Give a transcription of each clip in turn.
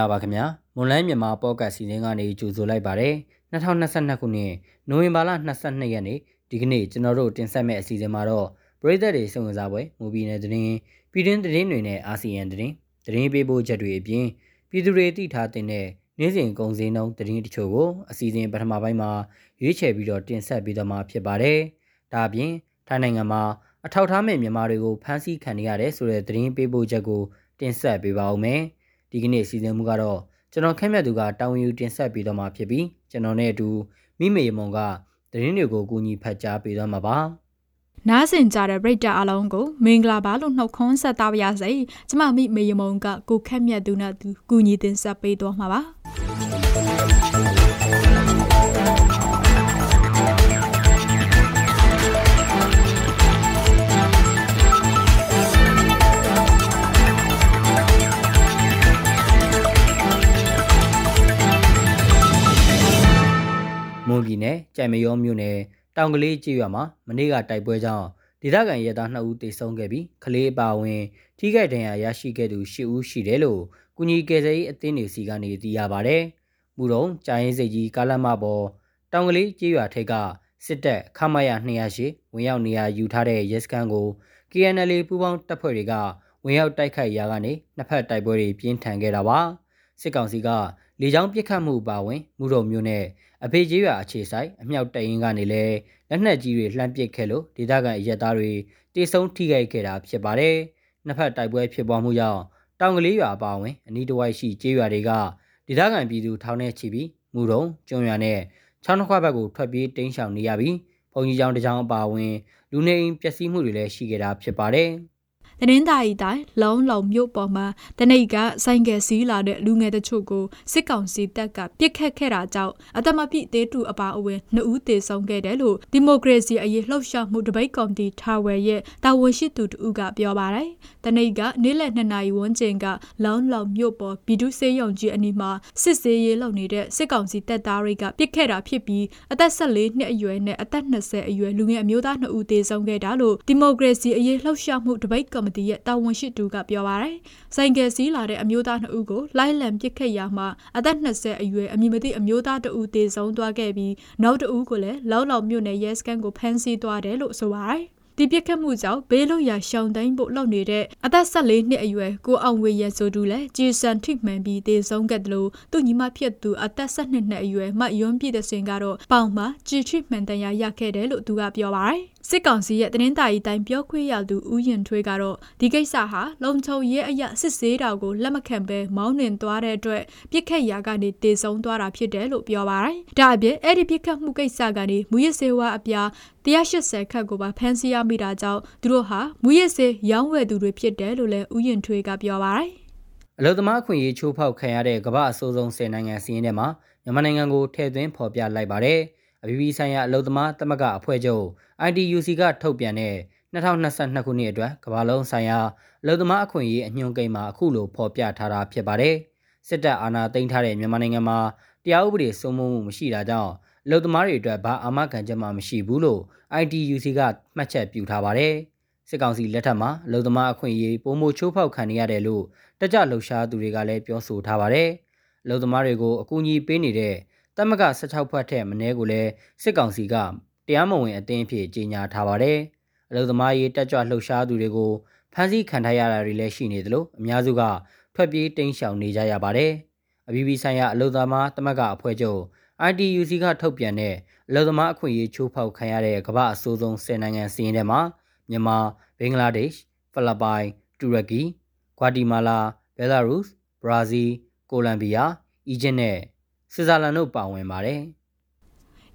မင်္ဂလာပါခင်ဗျာမွန်လိုင်းမြန်မာပေါ့ကတ်စီစဉ်ကနေကြိုဆိုလိုက်ပါတယ်2022ခုနှစ်နိုဝင်ဘာလ22ရက်နေ့ဒီကနေ့ကျွန်တော်တို့တင်ဆက်မယ့်အစီအစဉ်မှာတော့ပြည်သက်တွေစုံစမ်းပွဲမူဘီနယ်သတင်းပြည်တွင်းသတင်းတွေနဲ့အာဆီယံသတင်းသတင်းပေးပို့ချက်တွေအပြင်ပြည်သူတွေသိထားတဲ့နေ့စဉ်ကုန်စည်နှုန်းသတင်းတချို့ကိုအစီအစဉ်ပထမပိုင်းမှာရွေးချယ်ပြီးတော့တင်ဆက်ပေးတော့မှာဖြစ်ပါတယ်ဒါအပြင်ထိုင်းနိုင်ငံမှာအထောက်ထားမဲ့မြန်မာတွေကိုဖမ်းဆီးခံရတဲ့ဆိုတဲ့သတင်းပေးပို့ချက်ကိုတင်ဆက်ပေးပါဦးမယ်။ ဒီကနေ့စီစဉ်မှုကတော့ကျွန်တော်ခက်မြတ်သူကတာဝန်ယူတင်ဆက်ပေးတော့မှာဖြစ်ပြီးကျွန်တော်နဲ့အတူမိမေမုံကသတင်းတွေကိုကူညီဖတ်ကြားပေးတော့မှာပါနားဆင်ကြတဲ့ပရိသတ်အလုံးကိုမင်္ဂလာပါလို့နှုတ်ခွန်းဆက်သားပါရစေကျမမိမေယမုံကကိုခက်မြတ်သူနဲ့သူကူညီတင်ဆက်ပေးတော့မှာပါ မွန်ပြည်နယ်ကြိုင်မရောမြို့နယ်တောင်ကလေးကျေးရွာမှာမနေ့ကတိုက်ပွဲကြောင့်ဒေသခံရဲသား2ဦးသေဆုံးခဲ့ပြီးကလေးအပါအဝင် ထိခိုက်ဒဏ်ရာရရှိခဲ့သူ10ဦးရှိတယ်လို့ကုညီကယ်ဆယ်ရေးအသင်းတွေစီကနေသိရပါဗျ။မူတုံကြာရင်စိတ်ကြီးကားလမ်းမပေါ်တောင်ကလေးကျေးရွာထိပ်ကစစ်တပ်ခမရ208ဝင်ရောက်နေရာယူထားတဲ့ရဲစခန်းကို KNL ပူးပေါင်းတပ်ဖွဲ့တွေကဝင်ရောက်တိုက်ခိုက်ရာကနေနှစ်ဖက်တိုက်ပွဲတွေပြင်းထန်ခဲ့တာပါ။စစ်ကောင်စီကလေကြောင်းပစ်ခတ်မှုပါဝင်မူတုံမျိုးနဲ့ အဖေကြီးရွာအခြေဆိုင်အမြောက်တရင်ကနေလဲလက်နက်ကြီးတွေလှမ်းပစ်ခဲ့လို့ဒေသခံရဲသားတွေတေဆုံးထိခိုက်ခဲ့တာဖြစ်ပါတယ်။နှစ်ဖက်တိုက်ပွဲဖြစ်ပွားမှုကြောင့်တောင်ကလေးရွာအပါအဝင်အနီးတစ်ဝိုက်ရှိကျေးရွာတွေကဒေသခံပြည်သူထောင်ထဲချီပြီးမူတုံကျွန်းရွာနဲ့ချောင်းတစ်ခွက်ဘက်ကိုထွက်ပြေးတိမ်းရှောင်နေရပြီးဘုံကြီးကျောင်းတစ်ကျောင်းအပါအဝင်လူနေအိမ်ပျက်စီးမှုတွေလည်းရှိခဲ့တာဖြစ်ပါတယ်။ တနင်္သာရီတိုင်းလုံလုံမြို့ပေါ်မှာတနိတ်ကဆိုင်ကယ်စီးလာတဲ့လူငယ်တချို့ကိုစစ်ကောင်စီတပ်ကပြစ်ခတ်ခဲ့တာကြောင့်အသက်မပြည့်သေးတူအပါအဝင်နှစ်ဦးသေဆုံးခဲ့တယ်လို့ဒီမိုကရေစီအရေးလှုပ်ရှားမှုတပိတ်ကော်မတီထားဝယ်ရဲ့တာဝန်ရှိသူတူကပြောပါတယ်။တနိတ်ကနေ့လယ်2နာရီဝန်းကျင်ကလုံလုံမြို့ပေါ်ဘီဒုစေးရုံကြီးအနီးမှာစစ်စေးရေးလုပ်နေတဲ့စစ်ကောင်စီတပ်သားတွေကပြစ်ခဲ့တာဖြစ်ပြီးအသက်14နှစ်အရွယ်နဲ့အသက်20အရွယ်လူငယ်အမျိုးသား2ဦးသေဆုံးခဲ့တာလို့ဒီမိုကရေစီအရေးလှုပ်ရှားမှုတပိတ်ကော်မတီရဲ့တာဝန်ရှိသူကပြောပါတယ်။ဆိုင်ကယ်စီးလာတဲ့အမျိုးသား2ဦးကိုလိုက်လံပစ်ခတ်ရာမှာအသက်20အရွယ်အမည်မသိအမျိုးသား2ဦးသေဆုံးသွားခဲ့ပြီးနောက်2ဦးကိုလည်းလောက်လောက်မြို့နယ်ရဲစခန်းကိုဖမ်းဆီးသွားတယ်လို့ဆိုပါတယ်။ ဒီပြစ်ခတ်မှုကြောင့်ဘေးလွတ်ရာရှောင်တိုင်းဖို့လုပ်နေတဲ့အသက်14နှစ်အရွယ်ကိုအောင်ဝေရဆိုသူလည်းဂျီဆန်ထိမှန်ပြီးတေဆုံးခဲ့တယ်လို့သူညီမဖြစ်သူအသက်12နှစ်အရွယ်မယွန်းပြည့်တဲ့စင်ကတော့ပေါင်မှာဂျီထိမှန်တရားရခဲ့တယ်လို့သူကပြောပါတယ်စစ်ကောင်စီရဲ့တင်းတာရီတိုင်းပြောခွေရသူဦးရင်ထွေးကတော့ဒီကိစ္စဟာလုံချုံရဲအရစစ်ဆေးတာကိုလက်မခံဘဲမောင်းနှင်သွားတဲ့အတွက်ပြစ်ခတ်ရာကနေတေဆုံးသွားတာဖြစ်တယ်လို့ပြောပါတယ်။ဒါအပြင်အဲ့ဒီပြစ်ခတ်မှုကိစ္စကနေမူရစေဝါအပြား180ခတ်ကိုပါဖမ်းဆီးရမိတာကြောင့်သူတို့ဟာမူရစေရောင်းဝယ်သူတွေဖြစ်တယ်လို့လည်းဦးရင်ထွေးကပြောပါတယ်။အလုသမားအခွင့်အရေးချိုးဖောက်ခံရတဲ့ကမ္ဘာအဆိုးဆုံး10နိုင်ငံစီးရင်ထဲမှာမြန်မာနိုင်ငံကိုထည့်သွင်းဖော်ပြလိုက်ပါတယ်။အပြည်ပြည်ဆိုင်ရာအလုံသမားသမဂ္ဂအဖွဲ့ချုပ် ITUC ကထုတ်ပြန်တဲ့2022ခုနှစ်အတွက်ကမ္ဘာလုံးဆိုင်ရာအလုံသမားအခွင့်အရေးအညွှန်းကိန်းမှာအခုလိုဖော်ပြထားတာဖြစ်ပါတယ်။စစ်တပ်အာဏာသိမ်းထားတဲ့မြန်မာနိုင်ငံမှာတရားဥပဒေစိုးမိုးမှုမရှိတာကြောင့် အလုံသမားတွေအတွက်ဘာအာမခံချက်မှမရှိဘူးလို့ ITUC ကမှတ်ချက်ပြုထားပါတယ်။စစ်ကောင်စီလက်ထက်မှာအလုံသမားအခွင့်အရေးပုံမိုချိုးဖောက်ခံနေရတယ်လို့တကြလှုပ်ရှားသူတွေကလည်းပြောဆိုထားပါတယ်။အလုံသမားတွေကိုအကူအညီပေးနေတဲ့တမက16ဖွဲ့ထက်မနည်းကိုလည်းစစ်ကောင်စီကတရားမဝင်အသင်းအဖြစ်ကြေညာထားပါတယ်။အလုံသမားရေးတက်ကြွလှုပ်ရှားသူတွေကိုဖမ်းဆီးခံထားရတာတွေလည်းရှိနေသလိုအများစုကထွက်ပြေးတိမ်းရှောင်နေကြရပါတယ်။အပြည်ပြည်ဆိုင်ရာအလုံသမားတမကအဖွဲ့ချုပ် ITUC ကထုတ်ပြန်တဲ့အလုံသမားအခွင့်အရေးချိုးဖောက်ခံရတဲ့ကမ္ဘာအဆိုးဆုံး10နိုင်ငံစီးရင်ထဲမှာမြန်မာ၊ဘင်္ဂလားဒေ့ရှ်၊ဖိလစ်ပိုင်၊တူရကီ၊ဂွာတီမာလာ၊ဘဲလာရုစ်၊ဘရာဇီး၊ကိုလံဘီယာ၊အီဂျစ်နဲ့ဆွစ်ဇာလန်တို့ပါဝင်ပါတယ်။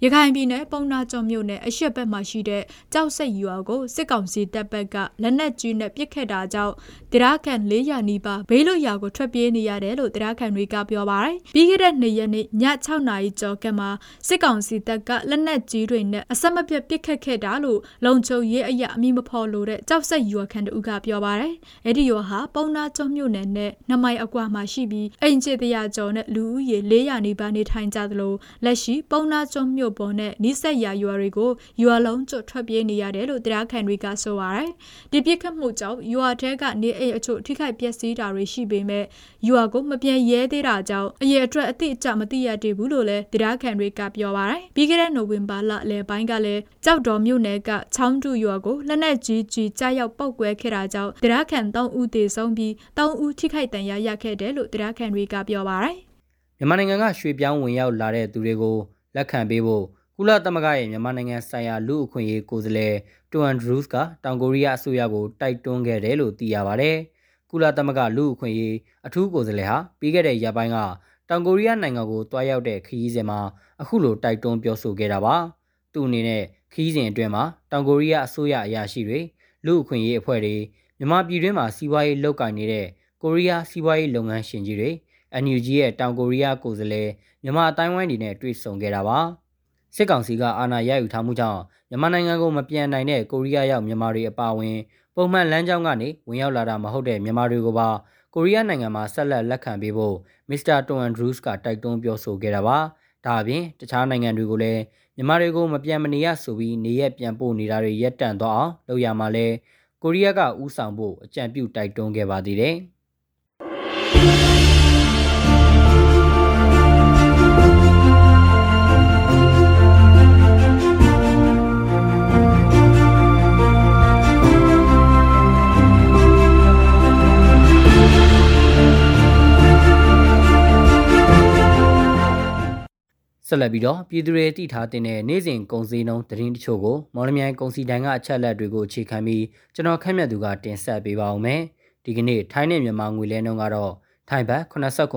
ရခိုင်ပြည်နယ်ပုံနာကျော်မြို့နယ်အရှက်ဘက်မှာရှိတဲ့ကြောက်စိတ်ရွာကိုစစ်ကောင်စီတပ်ဘက်ကလက်နက်ကြီးနဲ့ပစ်ခတ်တာကြောင့်တရားခံ400နီးပါးဘေးလွတ်ရာကိုထွက်ပြေးနေရတယ်လို့တရားခံတွေကပြောပါတယ်။ပြီးခဲ့တဲ့နေ့ရက်နေ့ည6နာရီကျော်ကမှာစစ်ကောင်စီတပ်ကလက်နက်ကြီးတွေနဲ့အဆက်မပြတ်ပစ်ခတ်ခဲ့တာလို့လုံခြုံရေးအရာအမိမဖော်လို့တဲ့ကြောက်စိတ်ရွာခံတူကပြောပါတယ်။အဲ့ဒီရွာဟာပုံနာကျော်မြို့နယ်နဲ့နမိုင်အကွာမှာရှိပြီးအိမ်ချေတရာကျော်နဲ့လူဦးရေ400နီးပါးနေထိုင်ကြသလိုလက်ရှိပုံနာကျော်မြို့မြို့ပေါ်နဲ့နိဆက်ရာရွာတွေကိုရွာလုံးကျွတ်ထွက်ပြေးနေရတယ်လို့တရားခံတွေကဆိုပါတယ်။ဒီပြစ်ခတ်မှုကြောင့်ရွာထဲကနေအိမ်အချို့ထိခိုက်ပျက်စီးတာတွေရှိပေမဲ့ရွာကိုမပြန်ရဲသေးတာကြောင့်အရေးအတွက်အတိအကျမသိရသေးဘူးလို့လည်းတရားခံတွေကပြောပါတယ်။ပြီးခဲ့တဲ့နိုဝင်ဘာလလယ်ပိုင်းကလည်းကြောက်တော်မြို့နယ်ကချောင်းတူရွာကိုလက်နက်ကြီးကြီးကြားရောက်ပောက်ကွဲခဲ့တာကြောင့်တရားခံ3ဦးသေဆုံးပြီး3ဦးထိခိုက်ဒဏ်ရာရခဲ့တယ်လို့တရားခံတွေကပြောပါတယ်။မြန်မာနိုင်ငံကရွှေပြောင်းဝင်ရောက်လာတဲ့သူတွေကို လက်ခံပေးဖို့ကုလသမဂ္ဂရဲ့မြန်မာနိုင်ငံဆိုင်ရာလူ့အခွင့်အရေးကိုယ်စားလှယ်တူအန်ဒရူးစ်ကတောင်ကိုရီးယားအစိုးရကိုတိုက်တွန်းခဲ့တယ်လို့သိရပါဗျ။ကုလသမဂ္ဂလူ့အခွင့်အရေးအထူးကိုယ်စားလှယ်ဟာပြီးခဲ့တဲ့ရက်ပိုင်းကတောင်ကိုရီးယားနိုင်ငံကိုတွားရောက်တဲ့ခရီးစဉ်မှာအခုလိုတိုက်တွန်းပြောဆိုခဲ့တာပါ။သူ့အနေနဲ့ခရီးစဉ်အတွင်းမှာတောင်ကိုရီးယားအစိုးရအရာရှိတွေလူ့အခွင့်အရေးအဖွဲ့တွေမြန်မာပြည်တွင်းမှာစီးပွားရေးလုပ်ကိုင်နေတဲ့ကိုရီးယားစီးပွားရေးလုပ်ငန်းရှင်ကြီးတွေ NUG ရဲ့တောင်ကိုရီးယားကိုယ်စားလှယ်မြန်မာအတိုင်းဝိုင်းတွေနဲ့တွေ့ဆုံခဲ့တာပါစစ်ကောင်စီကအာဏာရယူထားမှုကြောင့်မြန်မာနိုင်ငံကိုမပြန်နိုင်တဲ့ကိုရီးယားရောက်မြန်မာတွေအပါအဝင်ပုံမှန်လမ်းကြောင်းကနေဝင်ရောက်လာတာမဟုတ်တဲ့မြန်မာတွေကိုပါကိုရီးယားနိုင်ငံမှာဆက်လက်လက်ခံပေးဖို့မစ္စတာတွန်အန်ဒရူးစ်ကတိုက်တွန်းပြောဆိုခဲ့တာပါဒါအပြင်တခြားနိုင်ငံတွေကိုလည်းမြန်မာတွေကိုမပြန်မနေရဆိုပြီးနေရက်ပြန်ပို့နေတာတွေရပ်တန့်သွားအောင်လုပ်ရမှာလဲကိုရီးယားကဥဆောင်ဖို့အကြံပြုတိုက်တွန်းခဲ့ပါသေးတယ် ဆက်လက်ပြီးတော့ပြည်သူတွေတည်ထားတဲ့နေ့စဉ်ကုန်စည်နှုန်းသတင်းတချို့ကိုမော်လမြိုင်ကုန်စည်တန်းကအချက်လက်တွေကိုအခြေခံပြီးကျွန်တော်ခန့်မှန်းသူကတင်ဆက်ပေးပါအောင်မယ်။ဒီကနေ့ထိုင်းနဲ့မြန်မာငွေလဲနှုန်းကတော့ထိုင်းဘတ်89.6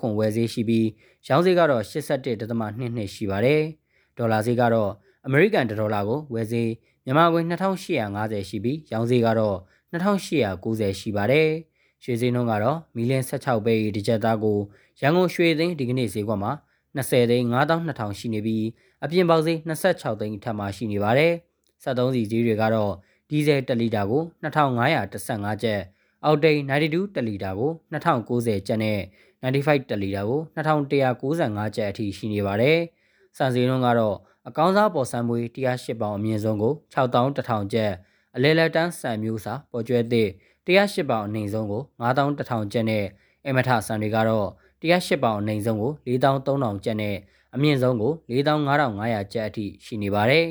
ခွန်ဝယ်ဈေးရှိပြီးရောင်းဈေးကတော့81.22ရှိပါတယ်။ဒေါ်လာဈေးကတော့အမေရိကန်ဒေါ်လာကိုဝယ်ဈေးမြန်မာငွေ2850ရှိပြီးရောင်းဈေးကတော့2890ရှိပါတယ်။ရွှေဈေးနှုန်းကတော့မီလ16ပဲဒီဂျက်သားကိုရန်ကုန်ရွှေသိန်းဒီကနေ့ဈေးကွက်မှာ 20သိန်း9200ရှိနေပြီးအပြင်ပေါက်ဈေး26သိန်းထပ်မှရှိနေပါတယ်။73စီဈေးတွေကတော့ဒီဇယ်1လီတာကို2515ကျပ်အောက်တိန်92တလီတာကို2090ကျပ်နဲ့95တလီတာကို2195ကျပ်အထိရှိနေပါတယ်။စံစည်နှုန်းကတော့အကောင်းစားပေါ်ဆန်းမွေး108ပေါင်အမြင့်ဆုံးကို6100ကျပ်အလဲလက်တန်းစံမျိုးစာပေါ်ကျွဲသည့်108ပေါင်အနှိမ်ဆုံးကို9100ကျပ်နဲ့အမထဆန်တွေကတော့ 108ပေါင်အနှိမ်ဆုံးကို4300ကျပ်နဲ့အမြင့်ဆုံးကို4500ကျပ်အထိရှိနေပါတယ်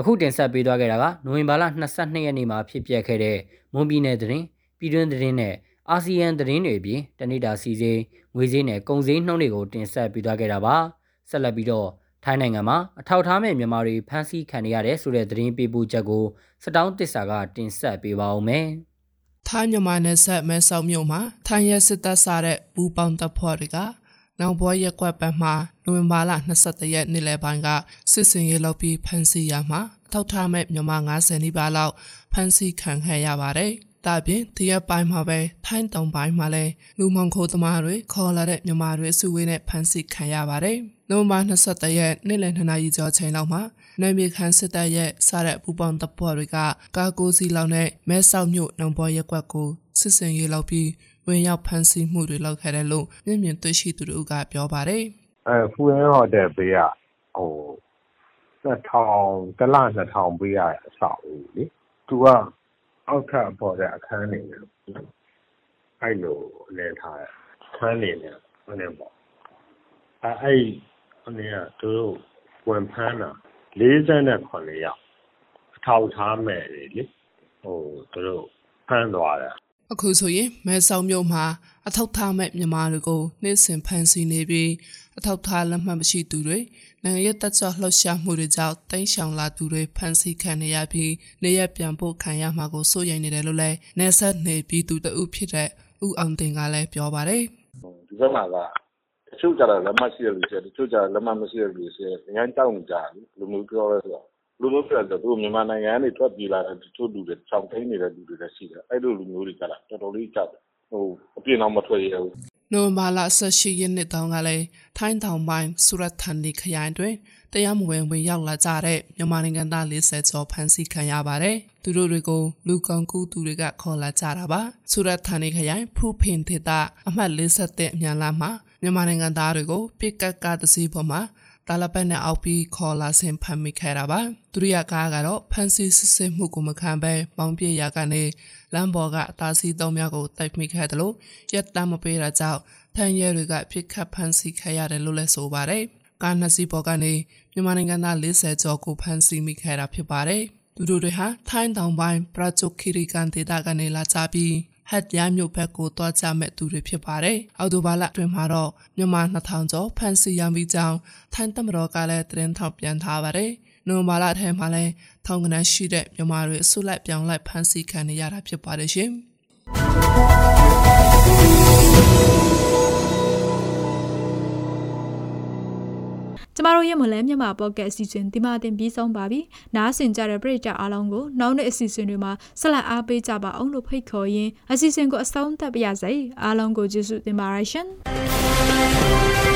အခုတင်ဆက်ပေးသွားခဲ့တာကနိုဝင်ဘာလ22ရက်နေ့မှာဖြစ်ပျက်ခဲ့တဲ့မွန်ပြည်နယ်သတင်းပြည်တွင်းသတင်းနဲ့အာဆီယံသတင်းတွေအပြင်တနိတာစီစေးငွေစည်းနဲ့ကုန်စည်နှုန်းတွေကိုတင်ဆက်ပေးသွားခဲ့တာပါဆက်လက်ပြီးတော့ ထိုင်းနိုင်ငံမှာအထောက်ထားမဲ့မြန်မာတွေဖမ်းဆီးခံရတဲ့ဆိုတဲ့သတင်းပေးပို့ချက်ကိုစတောင်းတစ္ဆာကတင်ဆက်ပေးပါဦးမယ်။ထိုင်းမြန်မာနယ်စပ်မဲဆောက်မြို့မှာထိုင်းရဲစစ်တပ်စားတဲ့ဘူပေါင်းတပ်ဖွဲ့တွေကနောင်ဘွားရက်ကွက်ပတ်မှာနိုဝင်ဘာလ22ရက်နေ့လယ်ပိုင်းကစစ်စင်ရေးလုပ်ပြီးဖမ်းဆီးရမှာအထောက်ထားမဲ့မြန်မာ90နီးပါးလောက်ဖမ်းဆီးခံခဲ့ရပါတယ်။ ဒါပြင်တရက်ပိုင်းမှာပဲထိုင်းတောင်ပိုင်းမှာလည်းလူမောင်ခိုးသမားတွေခေါ်လာတဲ့မြန်မာတွေစုဝေးနဲ့ဖမ်းဆီးခံရပါတယ်။နိုဝင်ဘာ23ရက်နေ့လယ်2နာရီကျော်ချိန်လောက်မှာနိုင်မြေခန်းစစ်တပ်ရဲ့စားတဲ့ပူပေါင်းတပ်ဖွဲ့တွေကကာကိုစီလောက်နဲ့မဲဆောက်မြို့နောင်ပေါ်ရက်ကွက်ကိုစစ်စင်ရေးလောက်ပြီးဝင်ရောက်ဖမ်းဆီးမှုတွေလုပ်ခဲ့တယ်လို့မျက်မြင်တွေ့ရှိသူတို့ကပြောပါတယ်။အဲဖူရင်းဟိုတယ်ဘေးကဟို2000တလ2000ပေးရအဆောက်ဦးလေ။ तू က အောက်ထပ်ပေါ်တဲ့အခန်းတွေနဲ့အဲ့လိုလဲထားတဲ့အခန်းတွေနဲ့ဟိုနေပေါ့အဲအဲ့ဟိုနေကသူတို့ဝင်ဖမ်းတာ49ယောက်အထောက်ထားမဲ့လေဟိုသူတို့ဖမ်းသွားတယ် အခုဆိုရင်မဲဆောက်မြို့မှာအထောက်ထားမဲ့မြန်မာတွေကိုနှိမ့်စင်ဖမ်းဆီးနေပြီးအထောက်ထားလက်မှတ်မရှိသူတွေနိုင်ငံရေးတပ်ကြောလှုပ်ရှားမှုတွေကြောင့်တိန့်ရှောင်လာသူတွေဖမ်းဆီးခံနေရပြီးနေရပြန်ဖို့ခံရမှာကိုစိုးရိမ်နေတယ်လို့လည်းနေဆက်နေပြီးသူတဦးဖြစ်တဲ့ဦးအောင်တင်ကလည်းပြောပါတယ်ဒီဘက်မှာကတချို့ကြတော့လက်မှတ်ရှိတဲ့လူတွေတချို့ကြတော့လက်မှတ်မရှိတဲ့လူတွေအများကြီးတောင်းနေကြတယ်လူမျိုးပြောရဲဆိုတော့ လူမျိုးပြောတယ်သူမြန်မာနိုင်ငံကနေ ထွက်ပြေးလာတဲ့ တချို့လူတွေချောင်ထိန်နေတဲ့ လူတွေလည်း ရှိတယ် အဲ့လို လူမျိုးတွေကြတာတော်တော်လေး ကြောက်တယ်ဟိုအပြင်းအောင် မထွက်ရဘူး နိုမာလာ18ရက်နေ့တောင်ကလည်း ထိုင်းတောင်ပိုင်း ဆူရတ်ထန်ဒီခရိုင်တွင်တရားမဝင် ဝင်ရောက်လာကြတဲ့ မြန်မာနိုင်ငံသား40ကျော် ဖမ်းဆီးခံရပါတယ်။သူတို့တွေကို လူကောင်ကူသူတွေက ခေါ်လာကြတာပါ ဆူရတ်ဌာနေခရိုင် ဖူဖင်ဒေတာအမှတ်47အမြန်လာမှာ မြန်မာနိုင်ငံသားတွေကိုပြစ်ကတ်ကားတစ်စီးပေါ်မှာ တာလပတ်နဲ့အောက်ပြီးခေါ်လာဆင်ဖမ်းမိခဲ့တာပါဒုတိယကားကတော့ဖန်စီစစ်စစ်မှုကိုမခံဘဲပေါင်းပြရာကနေလမ်းပေါ်ကအသားစီးသုံးများကိုတိုက်မိခဲ့တယ်လို့ရက်တမ်းမပေးတာကြောင့်ထန်ရဲတွေကပြစ်ခတ်ဖမ်းဆီးခဲ့ရတယ်လို့လည်းဆိုပါတယ်ကားနှစ်စီးပေါ်ကနေမြန်မာနိုင်ငံသား40ကျော်ကိုဖမ်းဆီးမိခဲ့တာဖြစ်ပါတယ်သူတို့တွေဟာထိုင်းတောင်ပိုင်းပရာဂျိုခီရီကန်ဒေသကနေလာကြပြီး ဟတ်ရမြို့ဘက်ကိုတွားကြမဲ့သူတွေဖြစ်ပါတယ်။အော်တိုဘာလအတွင်းမှာတော့မြန်မာ2000ကျော်ဖမ်းဆီးရမိကြောင်းထိုင်းတမတော်ကလည်းသတင်းထုတ်ပြန်ထားပါတယ်။နိုဝင်ဘာလထဲမှာလည်းထောင်ကနန်းရှိတဲ့မြန်မာတွေအစုလိုက်ပြောင်းလိုက်ဖမ်းဆီးခံနေရတာဖြစ်ပါတယ်ရှင်။ ကျမတို့ရဲ့မလဲမြန်မာပေါ့ကတ်အစီအစဉ်ဒီမှာတင်ပြီးဆုံးပါပြီ။နားဆင်ကြတဲ့ပရိသတ်အားလုံးကိုနောက်နေ့အစီအစဉ်တွေမှာဆက်လက်အားပေးကြပါအောင်လို့ဖိတ်ခေါ်ရင်းအစီအစဉ်ကိုအဆုံးသတ်ပါရစေ။အားလုံးကိုကျေးဇူးတင်ပါရရှင်။